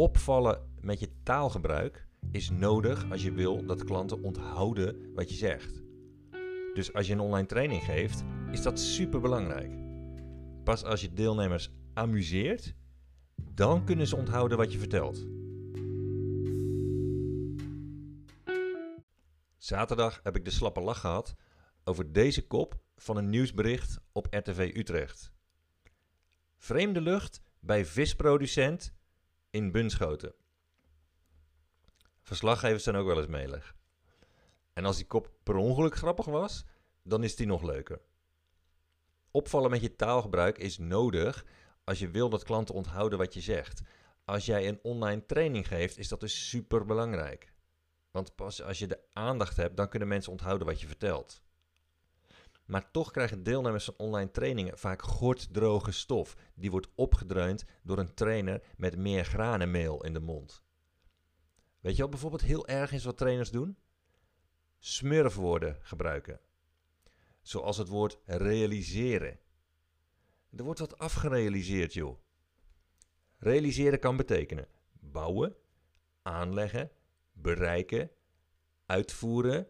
Opvallen met je taalgebruik is nodig als je wil dat klanten onthouden wat je zegt. Dus als je een online training geeft, is dat super belangrijk. Pas als je deelnemers amuseert, dan kunnen ze onthouden wat je vertelt. Zaterdag heb ik de slappe lach gehad over deze kop van een nieuwsbericht op RTV Utrecht. Vreemde lucht bij visproducent in Bunschoten. Verslaggevers zijn ook wel eens melig. En als die kop per ongeluk grappig was, dan is die nog leuker. Opvallen met je taalgebruik is nodig als je wil dat klanten onthouden wat je zegt. Als jij een online training geeft, is dat dus super belangrijk. Want pas als je de aandacht hebt, dan kunnen mensen onthouden wat je vertelt. Maar toch krijgen deelnemers van online trainingen vaak gorddroge stof. Die wordt opgedreund door een trainer met meer granenmeel in de mond. Weet je wat bijvoorbeeld heel erg is wat trainers doen? Smurfwoorden gebruiken. Zoals het woord realiseren. Er wordt wat afgerealiseerd, joh. Realiseren kan betekenen bouwen, aanleggen, bereiken, uitvoeren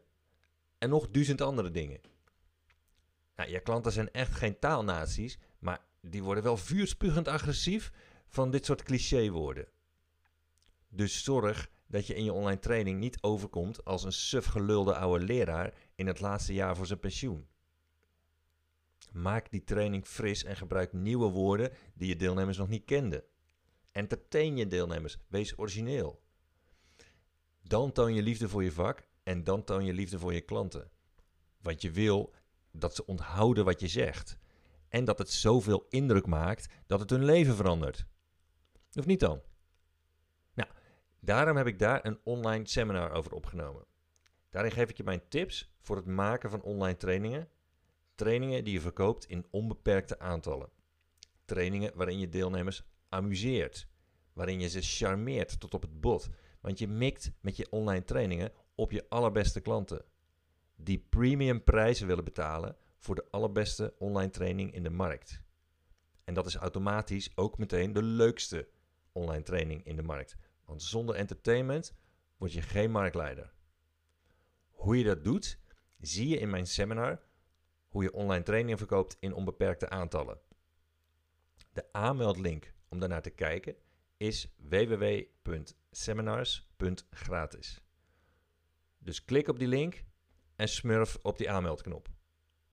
en nog duizend andere dingen. Nou, je klanten zijn echt geen taalnaties, maar die worden wel vuurspugend agressief van dit soort clichéwoorden. Dus zorg dat je in je online training niet overkomt als een suf gelulde oude leraar in het laatste jaar voor zijn pensioen. Maak die training fris en gebruik nieuwe woorden die je deelnemers nog niet kenden. Entertain je deelnemers, wees origineel. Dan toon je liefde voor je vak en dan toon je liefde voor je klanten. Want je wil dat ze onthouden wat je zegt. En dat het zoveel indruk maakt dat het hun leven verandert. Of niet dan? Nou, daarom heb ik daar een online seminar over opgenomen. Daarin geef ik je mijn tips voor het maken van online trainingen. Trainingen die je verkoopt in onbeperkte aantallen. Trainingen waarin je deelnemers amuseert. Waarin je ze charmeert tot op het bot. Want je mikt met je online trainingen op je allerbeste klanten die premium prijzen willen betalen voor de allerbeste online training in de markt. En dat is automatisch ook meteen de leukste online training in de markt. Want zonder entertainment word je geen marktleider. Hoe je dat doet, zie je in mijn seminar hoe je online trainingen verkoopt in onbeperkte aantallen. De aanmeldlink om daarnaar te kijken is www.seminars.gratis. Dus klik op die link en smurf op die aanmeldknop.